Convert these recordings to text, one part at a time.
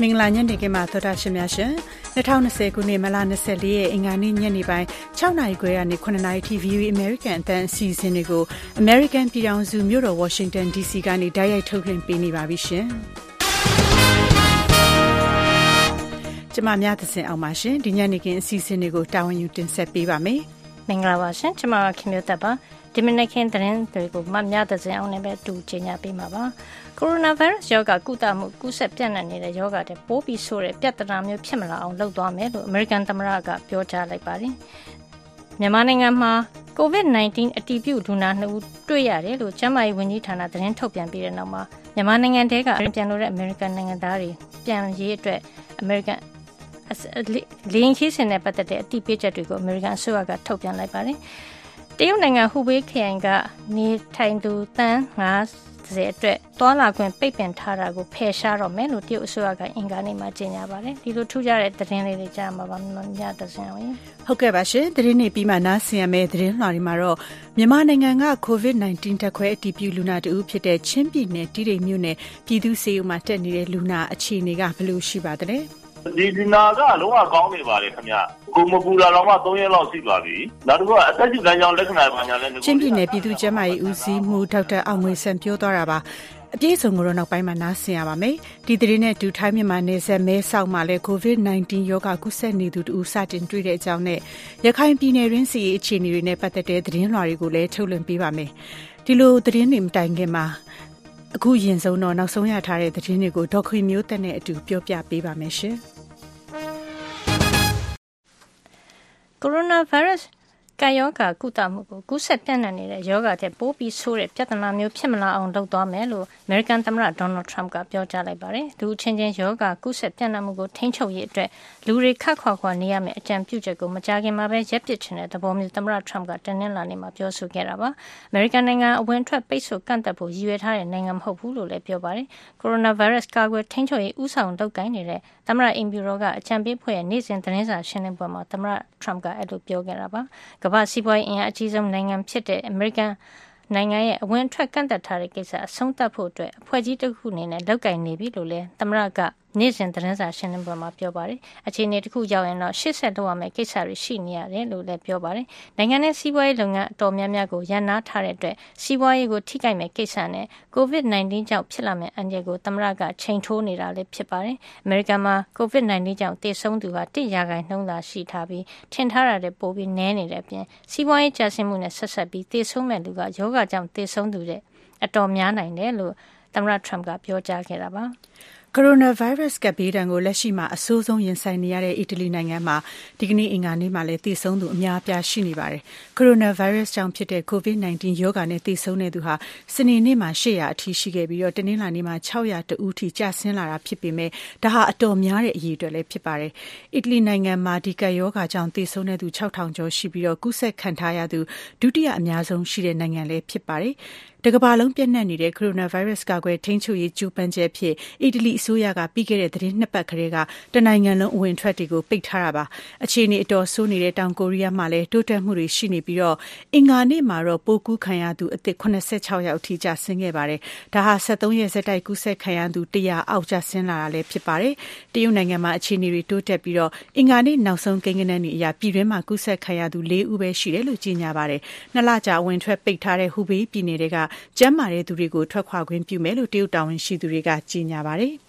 မင်္ဂလာညနေခင်းပါသောတာရှင်များရှင်2020ခုနှစ်မလ24ရက်အင်္ဂါနေ့ညနေပိုင်း6နာရီခွဲကနေ9နာရီထိ VOA American အတန်းအစီအစဉ်တွေကို American ပြည်ထောင်စုမြို့တော် Washington DC ကနေတိုက်ရိုက်ထုတ်လွှင့်ပေးနေပါပြီရှင်ကျမများသစဉ်အောင်ပါရှင်ဒီညနေခင်းအစီအစဉ်တွေကိုတာဝန်ယူတင်ဆက်ပေးပါမယ်မင်္ဂလာပါရှင်ကျမခင်မျိုးသက်ပါ ဒီမနက်ခင်းသတင်းတွေကိုမများသစဉ်အောင်လည်းပဲတူချင်ညာပေးမှာပါကိုရိုနာဗိုင်းရပ်စ်ရောဂါကုသမှုကူးစက်ပြန့်နှံ့နေတဲ့ရောဂါတဲ့ပိုးပြီးဆိုးတဲ့ပြဿနာမျိုးဖြစ်မလာအောင်လုပ်သွားမယ်လို့အမေရိကန်သမ္မတကပြောကြားလိုက်ပါတယ်မြန်မာနိုင်ငံမှာ COVID-19 အတည်ပြုလူနာ2ဦးတွေ့ရတယ်လို့ကျန်းမာရေးဝန်ကြီးဌာနသတင်းထုတ်ပြန်ပြီးတဲ့နောက်မှာမြန်မာနိုင်ငံတဲကပြန်လို့တဲ့အမေရိကန်နိုင်ငံသားတွေပြန်ရေးအတွက်အမေရိကန်လင်းခီးစင်နဲ့ပတ်သက်တဲ့အတိပေးချက်တွေကိုအမေရိကန်အစိုးရကထုတ်ပြန်လိုက်ပါတယ်။ တရုတ်နိုင်ငံဟူဘေးခရိုင်ကနေထိုင်သူတန်း90အတွက်တွာလာခွင့်ပိတ်ပင်ထားတာကိုဖယ်ရှားတော့မယ်လို့တရုတ်အစိုးရကအင်္ဂါနေ့မှာကြေညာပါတယ်ဒီလိုထူးခြားတဲ့သတင်းလေးတွေကြားမှာပါမြတ်တဆင်ဝင်ဟုတ်ကဲ့ပါရှင်သတင်းနေပြီးမှနားဆင်ရမယ့်သတင်းလွှာတွေမှာတော့မြန်မာနိုင်ငံက COVID-19 တက်ခွဲအတည်ပြုလူနာတဦးဖြစ်တဲ့ချင်းပြည်နယ်တိရိမြို့နယ်ပြည်သူ့စေယုံမှာတက်နေတဲ့လူနာအခြေအနေကဘယ်လိုရှိပါသလဲ။ ဒီဒီနာကလုံးဝကောင်းနေပါလေခင်ဗျကိုမပူလာတော့မှ3ရက်လောက်ရှိပါပြီနောက်တစ်ခုကအသက်ရှူလမ်းကြောင်းလက္ခဏာပါညာလဲချင်းပြည်နယ်ပြည်သူ့ကျန်းမာရေးဦးစီးမှုဒေါက်တာအောင်ငွေဆန်ပြောသွားတာပါအပြည့်စုံကိုတော့နောက်ပိုင်းမှာနားဆင်ရပါမယ်။ဒီသတင်းနဲ့ဒူထိုင်းမြန်မာနယ်စပ်မဲဆောက်မှာလည်း COVID-19 ရောဂါကူးစက်နေသူတူစတင်တွေ့တဲ့အကြောင်းနဲ့ရခိုင်ပြည်နယ်ရင်းစီအခြေအနေတွေနဲ့ပတ်သက်တဲ့သတင်းလွှာတွေကိုလည်းထုတ်လွှင့်ပေးပါမယ်။ဒီလိုသတင်းတွေမတိုင်ခင်မှာအခုရင်ဆုံးတော့နောက်ဆုံးရထားတဲ့သတင်းတွေကိုဒေါခွေမျိုးသက်နဲ့အတူပြောပြပေးပါမယ်ရှင်။ coronavirus ကပ်ရောဂါကုသမှုကိုကူးစက်ပြန့်နှံ့နေတဲ့ရောဂါတဲ့ပိုးပြီးဆိုးတဲ့ပြဿနာမျိုးဖြစ်မလာအောင်လုပ်သွားမယ်လို့ American သမ္မတ Donald Trump ကပြောကြားလိုက်ပါတယ်။လူချင်းချင်းရောဂါကူးစက်ပြန့်နှံ့မှုကိုထိန်းချုပ်ရေးအတွက်လူတွေခတ်ခွာခွာနေရမယ့်အကြံပြုချက်ကိုမကြာခင်မှာပဲရက်ပစ်ချင်တဲ့သဘောမျိုးသမ္မတ Trump ကတနင်္လာနေ့မှာပြောဆိုခဲ့တာပါ။ American နိုင်ငံအဝင်ထွက်ပိတ်ဆို့ကန့်သက်ဖို့ရည်ရွယ်ထားတဲ့နိုင်ငံမဟုတ်ဘူးလို့လည်းပြောပါတယ်။ coronavirus ကာကွယ်ထိန်းချုပ်ရေးဥဆောင်လုပ်ကိုင်နေတဲ့သမ္မတအိမ်ဖြူတော်ကအကြံပေးဖွဲ့ရဲ့နေ့စဉ်သတင်းစာရှင်းလင်းပွဲမှာသမ္မတ Trump ကအဲ့လိုပြောခဲ့တာပါ။ကမ္ဘာစီးပွားရေးအင်အားအကြီးဆုံးနိုင်ငံဖြစ်တဲ့အမေရိကန်နိုင်ငံရဲ့အဝင်ထွက်ကန့်သက်ထားတဲ့ကိစ္စအဆုံးသတ်ဖို့အတွက်အဖွဲ့ကြီးတစ်ခုအနေနဲ့လုပ်ကိုင်နေပြီလို့လည်းသမ္မတက နေ့စဉ်သတင်းစာရှင်းလင်းပွဲမှာပြောပါတယ်။အခြေအနေတစ်ခုရောက်ရင်တော့ရှေ့ဆက်လုပ်ရမယ့်ကိစ္စတွေရှိနေရတယ်လို့လည်းပြောပါတယ်။နိုင်ငံနဲ့စီးပွားရေးလုပ်ငန်းအတော်များများကိုရန်နာထားတဲ့အတွက်စီးပွားရေးကိုထိခိုက်မဲ့ကိစ္စနဲ့ COVID-19 ကြောင့်ဖြစ်လာမယ့်အန္တရာယ်ကိုသမ္မတကချိန်ထိုးနေတာလည်းဖြစ်ပါတယ်။အမေရိကန်မှာ COVID-19 ကြောင့်သေဆုံးသူဟာ1ရာခိုင်နှုန်းသာရှိထားပြီးထင်ထားတာတဲ့ပိုပြီးနည်းနေတဲ့အပြင်စီးပွားရေးကျဆင်းမှုနဲ့ဆက်ဆက်ပြီးသေဆုံးမဲ့လူကယောဂကြောင့်သေဆုံးသူတဲ့အတော်များနိုင်တယ်လို့သမ္မတ Trump ကပြောကြားခဲ့တာပါ။ ကိုရိုနာဗိုင်းရပ်စ်ကပ်ဘေးဒဏ်ကိုလက်ရှိမှာအဆိုးဆုံးရင်ဆိုင်နေရတဲ့အီတလီနိုင်ငံမှာဒီကနေ့အင်္ဂါနေ့မှာလည်းသေဆုံးသူအများအပြားရှိနေပါတယ်။ကိုရိုနာဗိုင်းရပ်စ်ကြောင့်ဖြစ်တဲ့ COVID-19 ရောဂါနဲ့သေဆုံးတဲ့သူဟာစနေနေ့မှာ800အထိရှိခဲ့ပြီးတော့တနင်္လာနေ့မှာ600တဦးထိကျဆင်းလာတာဖြစ်ပေမဲ့ဒါဟာအတော်များတဲ့အရေးအတွက်လည်းဖြစ်ပါတယ်။အီတလီနိုင်ငံမှာဒီကပ်ရောဂါကြောင့်သေဆုံးတဲ့သူ6000ကျော်ရှိပြီးတော့ကူးစက်ခံထားရသူဒုတိယအများဆုံးရှိတဲ့နိုင်ငံလည်းဖြစ်ပါတယ်။ တကမ္ဘာလုံးပြန့်နှံ့နေတဲ့ကိုရိုနာဗိုင်းရပ်စ်ကာကွယ်ထိန်းချုပ်ရေးကြိုးပမ်းချက်အဖြစ်အီတလီအစိုးရကပြီးခဲ့တဲ့သီတင်းနှစ်ပတ်ကတည်းကတနိုင်ငံလုံးအဝင်အထွက်တွေကိုပိတ်ထားတာပါ။အခြေအနေအတော်ဆိုးနေတဲ့တောင်ကိုရီးယားမှာလည်းတိုးတက်မှုတွေရှိနေပြီးအင်္ဂါနေ့မှာတော့ပိုးကူးခံရသူအသစ်၇၆ယောက်အထိကျဆင်းခဲ့ပါတယ်။ဒါဟာ၁၃ရက်ဆက်တိုက်ကူးစက်ခံရသူ၁၀၀အောက်ကျဆင်းလာတာလည်းဖြစ်ပါတယ်။တရုတ်နိုင်ငံမှာအခြေအနေတွေတိုးတက်ပြီးအင်္ဂါနေ့နောက်ဆုံးကိန်းဂဏန်းတွေအရပြည်တွင်းမှာကူးစက်ခံရသူ၄ဦးပဲရှိတယ်လို့ကြေညာပါတယ်။၂လကြာအဝင်အထွက်ပိတ်ထားတဲ့ဟူဘေးပြည်နယ်ထဲကကျန်းမာတဲ့သူတွေကိုထွက်ခွာခွင့်ပြုမယ်လို့တရုတ်တာဝန်ရှိသူတွေကကြေညာပါတယ်။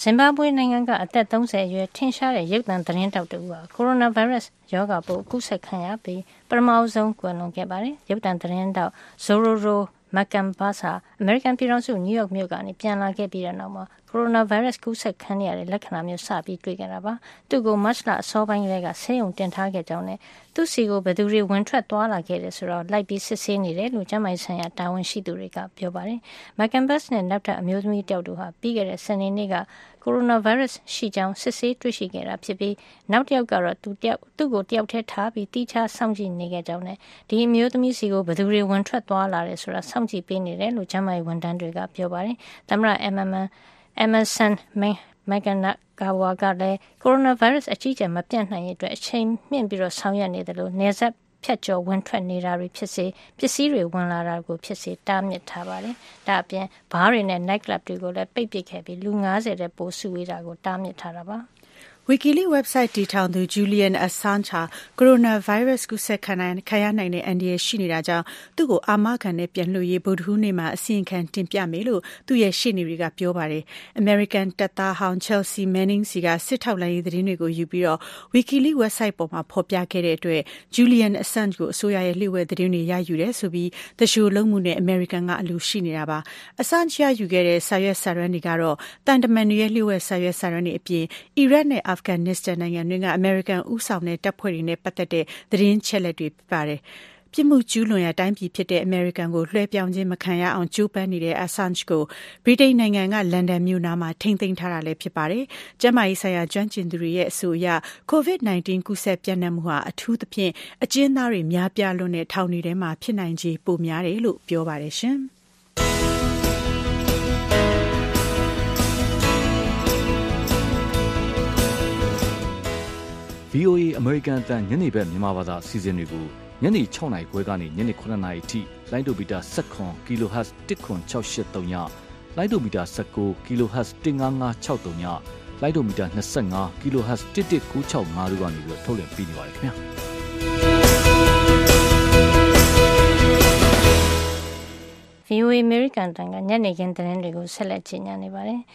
ဇင်ဘာဘွေနိုင်ငံကအသက်30အရွယ်ထင်ရှားတဲ့ရုပ်သံသတင်းတောက်တူဟာကိုရိုနာဗိုင်းရပ်စ်ရောဂါပိုးကူးစက်ခံရပြီးပထမဆုံးကွယ်လွန်ခဲ့ပါတယ်။ရုပ်သံသတင်းတောက် Zororo မက်ကန်ဘာစာအမေရိကန်ပြည်ထောင်စုနယူးယောက်မြို့ကနေပြန်လာခဲ့ပြီးတဲ့နောက်မှာ ကိုရိုနာဗိုင်းရပ်စ်ကူးစက်ခံရတဲ့လက္ခဏာမျိုးစပြီးတွေ့ခဲ့တာပါ။သူ့ကိုမတ်လအစောပိုင်းကလေးကဆေးရုံတင်ထားခဲ့ကြောင်းနဲ့သူ့စီကိုဘယ်သူတွေဝင်ထွက်သွားလာခဲ့တယ်ဆိုတော့လိုက်ပြီးစစ်ဆေးနေတယ်လို့ကျန်းမာရေးဆိုင်ရာတာဝန်ရှိသူတွေကပြောပါတယ်။မက်ကန်ဘတ်နဲ့နောက်ထပ်အမျိုးသမီးတယောက်တို့ဟာပြီးခဲ့တဲ့စနေနေ့ကကိုရိုနာဗိုင်းရပ်စ်ရှိကြောင်းစစ်ဆေးတွေ့ရှိခဲ့တာဖြစ်ပြီးနောက်တစ်ယောက်ကတော့သူတယောက်သူ့ကိုတယောက်တည်းထားပြီးတိကျစောင့်ကြည့်နေခဲ့ကြောင်းနဲ့ဒီအမျိုးသမီးစီကိုဘယ်သူတွေဝင်ထွက်သွားလာတယ်ဆိုတာစောင့်ကြည့်ပေးနေတယ်လို့ကျန်းမာရေးဝန်ထမ်းတွေကပြောပါတယ်။သမ္မတ Emmanuel Emerson Mnangagwa ကလည်းကိုရိုနာဗိုင်းရပ်စ်အကြီးအကျယ်မပြန့်နှံ့ရေးအတွက်အချိန်မြင့်ပြီးဆောင်ရွက်နေတယ်လို့နယ်စပ်ဖြတ်ကျော်ဝင်ထွက်နေတာတွေဖြစ်စေပစ္စည်းတွေဝင်လာတာကိုဖြစ်စေတားမြစ်ထားပါတယ်။ဒါအပြင်ဘားတွေနဲ့ night club တွေကိုလည်းပိတ်ပစ်ခဲ့ပြီးလူ90တဲ့ပိုစုဝေးတာကိုတားမြစ်ထားတာပါ။ WikiLeaks website တည်ထောင်သူ Julian Assange ဟာ coronavirus ကူးစက်ခံရနိုင်တဲ့အန္တရာယ်ရှိနေတာကြောင့်သူ့ကိုအာမခံနဲ့ပြန်လွှတ်ရေးဗုဒ္ဓဟူးနေ့မှာအစီရင်ခံတင်ပြမယ်လို့သူ့ရဲ့ရှေ့နေတွေကပြောပါတယ်။ American တပ်သားဟောင်း Chelsea Manning စီကစစ်ထောက်လှမ်းရေးသတင်းတွေကိုယူပြီး WikiLeaks website ပေါ်မှာဖော်ပြခဲ့တဲ့အတွက် Julian Assange ကိုအစိုးရရဲ့လျှို့ဝှက်သတင်းတွေရယူတယ်ဆိုပြီးသူလျှိုလုပ်မှုနဲ့ American ကအလိုရှိနေတာပါ။ Assange ရယူခဲ့တဲ့စာရွက်စာတမ်းတွေကတော့သံတမန်တွေရဲ့လျှို့ဝှက်စာရွက်စာတမ်းတွေအပြင်အီရတ်နဲ့အာဖဂန်နစ္စတန်နိုင်ငံတွင်းကအမေရိကန်ဦးဆောင်တဲ့တပ်ဖွဲ့တွေနဲ့ပတ်သက်တဲ့သတင်းချက်လက်တွေဖြစ်ပါတယ်။ပြစ်မှုကျူးလွန်ရာတိုင်းပြည်ဖြစ်တဲ့အမေရိကန်ကိုလွှဲပြောင်းခြင်းမခံရအောင်ကြိုးပမ်းနေတဲ့ Assange ကိုဗြိတိန်နိုင်ငံကလန်ဒန်မြို့နားမှာထိန်းသိမ်းထားတာလည်းဖြစ်ပါတယ်။ကျန်းမာရေးဆိုင်ရာကျွမ်းကျင်သူတွေရဲ့အဆိုအရ COVID-19 ကူးစက်ပြန့်နှံ့မှုဟာအထူးသဖြင့်အကျဉ်းသားတွေများပြားလွန်းတဲ့ထောင်တွေထဲမှာဖြစ်နိုင်ခြေပိုများတယ်လို့ပြောပါတယ်ရှင်။ VOA အမေရိကန်အသံညနေဘက်မြန်မာဘာသာအစီအစဉ်တွေကိုညနေ6နာရီခွဲကနေညနေ9နာရီထိလိုင်းဒိုမီတာ7 kHz 10683ညလိုင်းဒိုမီတာ19 kHz 15563ညလိုင်းဒိုမီတာ25 kHz 11965တို့ကနေပြီးထုတ်လွှင့်ပေးနေပါတယ်ခင်ဗျာ VOA American တန်ကညနေခင်းသတင်းတွေကိုဆက်လက်ကြီးညာနေပါတယ်။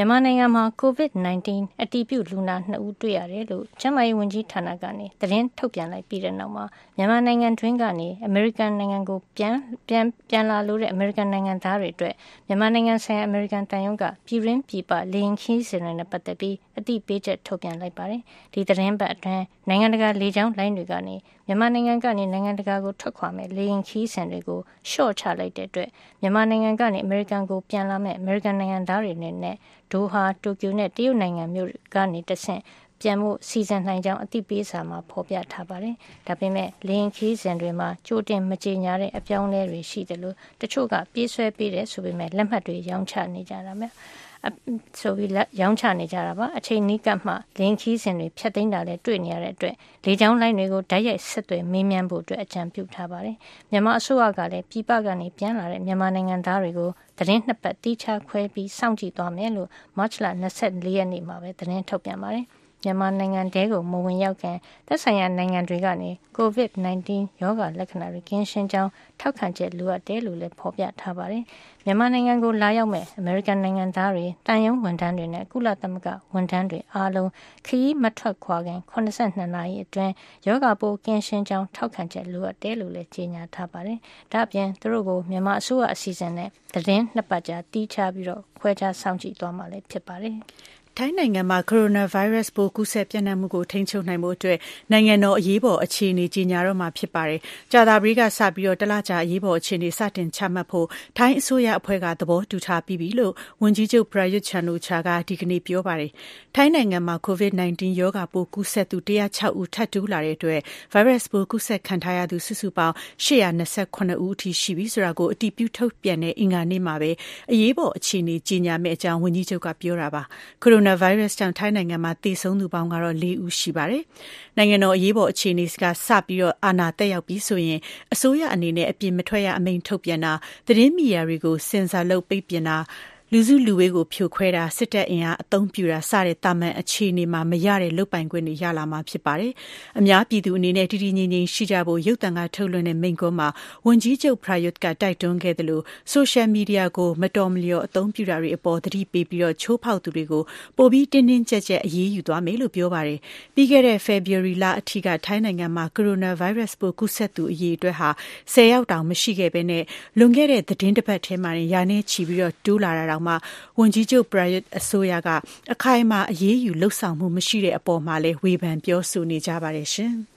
မြန်မာနိုင်ငံမှာ COVID-19 အတည်ပြုလူနာ2ဦးတွေ့ရတယ်လို့ ကျန်းမာရေးဝန်ကြီးဌာနကနေ သတင်းထုတ်ပြန်လိုက်ပြီးတဲ့နောက်မှာ မြန်မာနိုင်ငံတွင်းကနေ အမေရိကန်နိုင်ငံကို ပြန်ပြန်ပြန်လာလို့တဲ့ အမေရိကန်နိုင်ငံသားတွေအတွက် မြန်မာနိုင်ငံဆိုင်ရာ အမေရိကန်တန်ယုံကပြည်ရင်းပြည်ပ လေရင်ခီးစဉ်တွေနဲ့ ပတ်သက်ပြီး အတိပေးချက်ထုတ်ပြန်လိုက်ပါတယ်။ဒီသတင်းပတ်အတွင်းနိုင်ငံတကာလေကြောင်းလိုင်းတွေကနေမြန်မာနိုင်ငံကနေနိုင်ငံတကာကိုထွက်ခွာမဲ့လေရင်ခီးစဉ်တွေကိုရှော့ချလိုက်တဲ့အတွက်မြန်မာနိုင်ငံကနေအမေရိကန်ကိုပြန်လာမဲ့အမေရိကန်နိုင်ငံသားတွေနဲ့ဒိုဟာတိုကျိုနဲ့တရုတ်နိုင်ငံမျိုးကနေတဆင့်ပြန်မှုစီစဉ်နိုင်ကြောင်းအသိပေးစာမှာဖော်ပြထားပါတယ်။ဒါပေမဲ့လင်းခီးစဉ်တွေမှာကြိုတင်မကြေညာတဲ့အပြောင်းအလဲတွေရှိတယ်လို့တချို့ကပြေးဆွဲပေးတယ်ဆိုပေမဲ့လက်မှတ်တွေရောင်းချနေကြတာမျိုး ဆိုပြီးရောင်းချနေကြတာပါအချိန်နီးကပ်မှလင်းခီးစဉ်တွေဖြတ်သိမ်းတာလည်းတွေ့နေရတဲ့အတွက်လေကြောင်းလိုင်းတွေကိုဓာတ်ရိုက်ဆက်သွယ်မေးမြန်းဖို့အတွက်အကြံပြုထားပါတယ်မြန်မာအစိုးရကလည်းပြည်ပကနေပြန်လာတဲ့မြန်မာနိုင်ငံသားတွေကိုသတင်းနှစ်ပတ်တီးခြားခွဲပြီးစောင့်ကြည့်သွားမယ်လို့မတ်လ24ရက်နေ့မှာပဲသတင်းထုတ်ပြန်ပါတယ် မြန်မာနိုင်ငံတဲကိုမဝင်ရောက်ခင်သက်ဆိုင်ရာနိုင်ငံတွေကနေ COVID-19 ရောဂါလက္ခဏာတွေကင်းရှင်းကြောင်းထောက်ခံချက်လိုအပ်တယ်လို့လည်းဖော်ပြထားပါတယ်။မြန်မာနိုင်ငံကိုလာရောက်မဲ့အမေရိကန်နိုင်ငံသားတွေတန်ယုံဝန်ထမ်းတွေနဲ့ကုလသမဂ္ဂဝန်ထမ်းတွေအားလုံးခရီးမထွက်ခွာခင်82နာရီအတွင်းယောဂပိုးကင်းရှင်းကြောင်းထောက်ခံချက်လိုအပ်တယ်လို့လည်းကြေညာထားပါတယ်။ဒါ့အပြင်သူတို့ကိုမြန်မာအစိုးရအစီအစဉ်နဲ့သတင်းနှစ်ပတ်ကြာတီးခြားပြီးတော့ခွဲခြားစောင့်ကြည့်သွားမှာလည်းဖြစ်ပါတယ်။ ထိုင်းနိုင်ငံမှာ ကိုရိုနာဗိုင်းရပ်စ်ပိုး ကူးစက်ပြန့်နှံ့မှုကို ထိန်းချုပ်နိုင်ဖို့အတွက် နိုင်ငံတော် အရေးပေါ်အခြေအနေ ကြေညာတော့မှာ ဖြစ်ပါတယ်။ကြာသပတေးကစပြီး တလကြာ အရေးပေါ်အခြေအနေ စတင်ချမှတ်ဖို့ ထိုင်းအစိုးရအဖွဲ့က သဘောတူထားပြီးပြီလို့ ဝန်ကြီးချုပ် Prayut Chan-o-cha က ဒီကနေ့ ပြောပါတယ်။ထိုင်းနိုင်ငံမှာ COVID-19 ရောဂါပိုး ကူးစက်သူ ၁၀၆ ဦး ထပ်တိုးလာတဲ့အတွက် ဗိုင်းရပ်စ်ပိုး ကူးစက်ခံထားရသူ စုစုပေါင်း ၈၂၇ ဦးအထိ ရှိပြီဆိုတာကို အတည်ပြု ထုတ်ပြန်တဲ့ အင်္ဂါနေ့မှာပဲ အရေးပေါ်အခြေအနေ ကြေညာမယ့်အကြောင်း ဝန်ကြီးချုပ်က ပြောတာပါ။ကိုရိုနာဗိုင်းရပ်စ်ကြောင့်ထိုင်းနိုင်ငံမှာသေဆုံးသူပေါင်းကတော့၄ဦးရှိပါတယ်။နိုင်ငံတော်အရေးပေါ်အခြေအနေကစပြီးအာဏာသက်ရောက်ပြီးဆိုရင်အစိုးရအနေနဲ့အပြင်မထွက်ရအမိန့်ထုတ်ပြန်တာသတင်းမီဒီယာတွေကိုဆင်ဆာလုပ်ပိတ်ပင်တာ လူစုလူဝေးကိုဖြိုခွဲတာစစ်တပ်အင်အားအသုံးပြုတာစတဲ့တာမန်အခြေအနေမှာမရတဲ့လုပ်ပိုင်ခွင့်တွေရလာမှာဖြစ်ပါတယ်။အများပြည်သူအနေနဲ့တည်တည်ငြိမ်ငြိမ်ရှိကြဖို့ရုပ်သံကထုတ်လွှင့်တဲ့မိန့်ခွန်းမှာဝန်ကြီးချုပ် Prayut ကတိုက်တွန်းခဲ့တယ်လို့ဆိုရှယ်မီဒီယာကိုမတော်မလျော်အသုံးပြုတာတွေအပေါ်သတိပေးပြီးတော့ချိုးဖောက်သူတွေကိုပိုပြီးတင်းတင်းကြပ်ကြပ်အရေးယူသွားမယ်လို့ပြောပါတယ်။ပြီးခဲ့တဲ့ February လအထိကထိုင်းနိုင်ငံမှာ coronavirus ပိုးကူးစက်သူအရေအတွက်ဟာ10ယောက်တောင်မရှိခဲ့ဘဲနဲ့လွန်ခဲ့တဲ့သတင်းတစ်ပတ်ထဲမှာရာနဲ့ချီပြီးတော့တိုးလာတာတောင်မှဝန်ကြီးချုပ် Prayut အစိုးရက အခိုင်အမာ အရေးယူလှုပ်ဆောင်မှု မရှိတဲ့အပေါ်မှာလည်း ဝေဖန် ပြောဆိုနေကြပါတယ်ရှင်။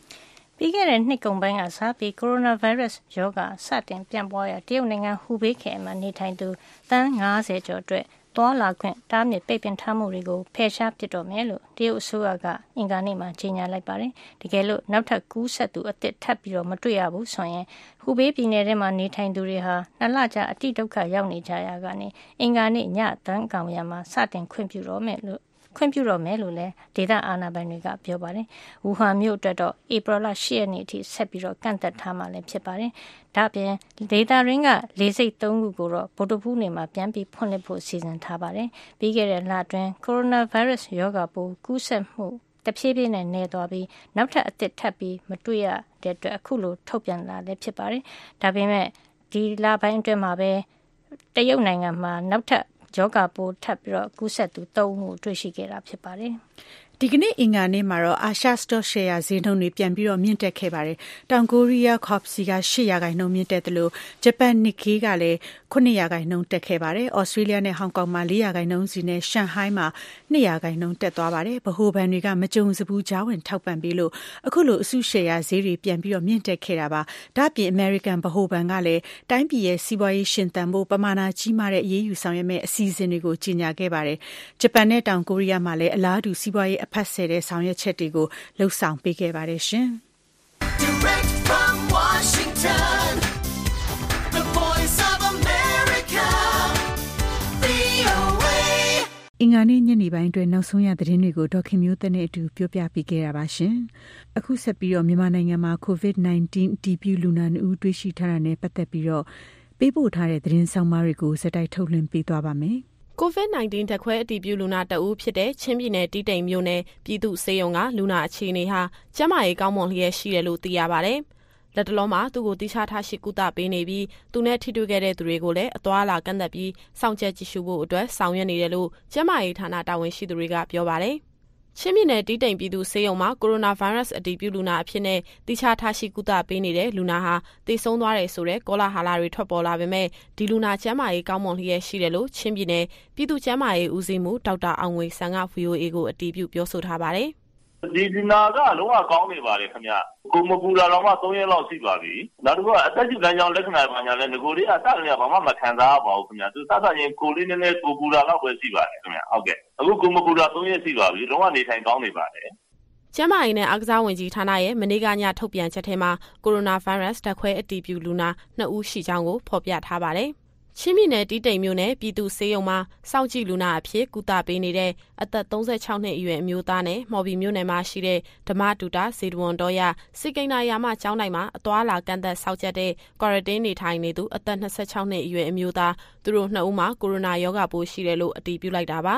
ပြီးခဲ့တဲ့နှစ်ကုန်ပိုင်းကစပြီး ကိုရိုနာဗိုင်းရပ်စ်ရောဂါ စတင်ပြန့်ပွားရာ တရုတ်နိုင်ငံ ဟူဘေးခရိုင်မှာ နေထိုင်သူ သန်း90ကျော်အတွက် သွားလာခွင့်တားမြစ်ပိတ်ပင်ထားမှုတွေကိုဖယ်ရှားပစ်တော့မယ်လို့တရုတ်အစိုးရကအင်္ဂါနေ့မှာကြေညာလိုက်ပါတယ်။တကယ်လို့နောက်ထပ်ကူးစက်သူအသစ်ထပ်ပြီးမတွေ့ရဘူးဆိုရင်ဟူဘေးပြည်နယ်ထဲမှာနေထိုင်သူတွေဟာနှစ်လကြာအတိဒုက္ခရောက်နေကြရာကနေအင်္ဂါနေ့ညသန်းခေါင်ယံမှာစတင်ခွင့်ပြုတော့မယ်လို့ ခွင့်ပြုတော့မယ်လို့လည်းဒေသအာဏာပိုင်တွေကပြောပါတယ်။ဝူဟန်မြို့အတွက်တော့ဧပြီလ၈ရက်နေ့အထိဆက်ပြီးတော့ကန့်သက်ထားမှာလည်းဖြစ်ပါတယ်။ဒါ့အပြင်ဒေသရင်းကလေစိတ်၃ခုကိုတော့ဗိုလ်တဖူးနေမှာပြန်ပြီးဖွင့်လှစ်ဖို့စီစဉ်ထားပါတယ်။ပြီးခဲ့တဲ့လအတွင်းကိုရိုနာဗိုင်းရပ်စ်ရောဂါပိုးကူးစက်မှုတဖြည်းဖြည်းနဲ့နေသွားပြီးနောက်ထပ်အသစ်ထပ်ပြီးမတွေ့ရတဲ့အတွက်အခုလိုထုတ်ပြန်လာလည်းဖြစ်ပါတယ်။ဒါပေမဲ့ဒီလပိုင်းအတွင်းမှာပဲတရုတ်နိုင်ငံမှာနောက်ထပ် ယောဂပိုး ထပ်ပြီးတော့ကူးစက်သူ ၃ ဦးကို တွေ့ရှိခဲ့တာ ဖြစ်ပါတယ်။ဒီကနေ့အင်္ဂါနေ့မှာတော့အာရှစတော့ရှယ်ယာဈေးနှုန်းတွေပြန်ပြီးတော့မြင့်တက်ခဲ့ပါတယ်။တောင်ကိုရီးယားကော့ပစီက8ရာခိုင်နှုန်းမြင့်တက်တယ်လို့ဂျပန်နစ်ကေးကလည်း9ရာခိုင်နှုန်းတက်ခဲ့ပါတယ်။ဩစတြေးလျနဲ့ဟောင်ကောင်မှာ4ရာခိုင်နှုန်းစီနဲ့ရှန်ဟိုင်းမှာ2ရာခိုင်နှုန်းတက်သွားပါတယ်။ဗဟိုဘဏ်တွေကမကြုံစဘူးကြားဝင်ထောက်ပံ့ပြီးလို့အခုလိုအစုရှယ်ယာဈေးတွေပြန်ပြီးတော့မြင့်တက်ခဲ့တာပါ။ဒါ့အပြင် American ဗဟိုဘဏ်ကလည်းတိုင်းပြည်ရဲ့စီးပွားရေးရှင်သန်ဖို့ပမာဏကြီးမားတဲ့အရေးယူဆောင်ရွက်မဲ့အစီအစဉ်တွေကိုကြီးညာခဲ့ပါတယ်။ဂျပန်နဲ့တောင်ကိုရီးယားမှာလည်းအလားတူစီးပွားရေးအဖက်ဆယ်တဲ့ဆောင်ရွက်ချက်တွေကိုလှုပ်ဆောင်ပေးခဲ့ပါတယ်ရှင်။ Direct from Washington The Voice of America VOA အင်္ဂါနေ့ညနေပိုင်းတွင်နောက်ဆုံးရသတင်းတွေကိုဒေါခင်မျိုးသက်နဲ့အတူပြောပြပေးခဲ့ရပါရှင်။အခုဆက်ပြီးတော့မြန်မာနိုင်ငံမှာ COVID-19 အတည်ပြုလူနာဦးတွေ့ရှိထားတာနဲ့ပတ်သက်ပြီးတော့ပေးပို့ထားတဲ့သတင်းဆောင်မတွေကိုစက်တိုက်ထုတ်လွှင့်ပေးသွားပါမယ်။ COVID-19 ဓာတ်ခွဲအတည်ပြုလူနာတဦးဖြစ်တဲ့ ချင်းပြည်နယ် တီးတိမ်မြို့နယ် ပြည်သူ့ဆေးရုံက လူနာအခြေအနေဟာ ကျန်းမာရေးကောင်းမွန်လျက်ရှိတယ်လို့ သိရပါဗျ။လက်တလုံးမှာ သူ့ကိုတိကျထားရှိကုသပေးနေပြီး သူနဲ့ထိတွေ့ခဲ့တဲ့သူတွေကိုလည်း အသွာအလာကန့်သက်ပြီး စောင့်ကြပ်ကြည့်ရှုဖို့အတွက် ဆောင်ရွက်နေတယ်လို့ ကျန်းမာရေးဌာန တာဝန်ရှိသူတွေက ပြောပါတယ်။ ချင်းပြည်နယ်တီးတိမ်ပြည်သူ့ဆေးရုံမှာကိုရိုနာဗိုင်းရပ်စ်အတည်ပြုလူနာအဖြစ်နဲ့တိကျထားရှိကုသပေးနေတဲ့လူနာဟာသေဆုံးသွားတယ်ဆိုတဲ့ကောလာဟလတွေထွက်ပေါ်လာပေမဲ့ဒီလူနာကျန်းမာရေးကောင်းမွန်လျက်ရှိတယ်လို့ချင်းပြည်နယ်ပြည်သူ့ကျန်းမာရေးဦးစီးမှုဒေါက်တာအောင်ငွေဆန်က VOA ကိုအတည်ပြုပြောဆိုထားပါတယ်။ ဒီဒီနာကလုံးဝကောင်းနေပါလေခင်ဗျကိုမပူလာတော့မှ3ရက်လောက်ရှိပါပြီနောက်တစ်ခုကအသက်ရှူလမ်းကြောင်းလက္ခဏာပါညာလဲငကိုလေးကစတယ်ဘာမှမခံစားပါဘူးခင်ဗျသူစစချင်းကိုလေးနည်းနည်းကိုပူလာတော့ပဲရှိပါတယ်ခင်ဗျဟုတ်ကဲ့အခုကိုမပူလာ3ရက်ရှိပါပြီလုံးဝနေထိုင်ကောင်းနေပါတယ်ကျန်းမာရေးနဲ့အားကစားဝန်ကြီးဌာနရဲ့မနေ့ကညထုတ်ပြန်ချက်ထဲမှာကိုရိုနာဗိုင်းရပ်စ်ဓာတ်ခွဲအတည်ပြုလူနာ2ဦးရှိကြောင်းကိုဖော်ပြထားပါတယ်။ ချင်းပြည်နယ်တီးတိမ်မြို့နယ်ပြည်သူ့ဆေးရုံမှာစောင့်ကြည့်လူနာအဖြစ်ကုသပေးနေတဲ့အသက်36နှစ်အရွယ်အမျိုးသားနဲ့မော်ဘီမြို့နယ်မှာရှိတဲ့ဓမ္မတူတာဇေဒဝန်တော်ရစိကိန်းနာယာမကျောင်းတိုင်းမှာအသွာလာကန့်သက်ဆောက်ချက်တဲ့ quarantine နေထိုင်နေသူအသက်26နှစ်အရွယ်အမျိုးသားသူတို့နှစ်ဦးမှာကိုရိုနာရောဂါပိုးရှိတယ်လို့အတည်ပြုလိုက်တာပါ